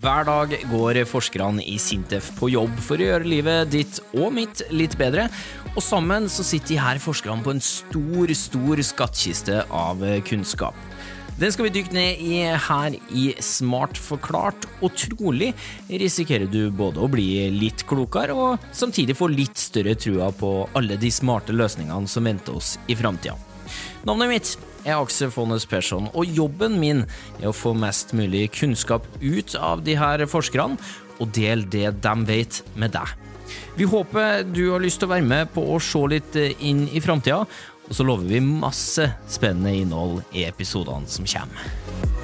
Hver dag går forskerne i Sintef på jobb for å gjøre livet ditt og mitt litt bedre, og sammen så sitter de her forskerne på en stor, stor skattkiste av kunnskap. Den skal vi dykke ned i her i Smart forklart, og trolig risikerer du både å bli litt klokere og samtidig få litt større trua på alle de smarte løsningene som venter oss i framtida. Navnet mitt er Aksel Fonnes Persson, og jobben min er å få mest mulig kunnskap ut av de her forskerne, og dele det de vet, med deg. Vi håper du har lyst til å være med på å se litt inn i framtida, og så lover vi masse spennende innhold i episodene som kommer.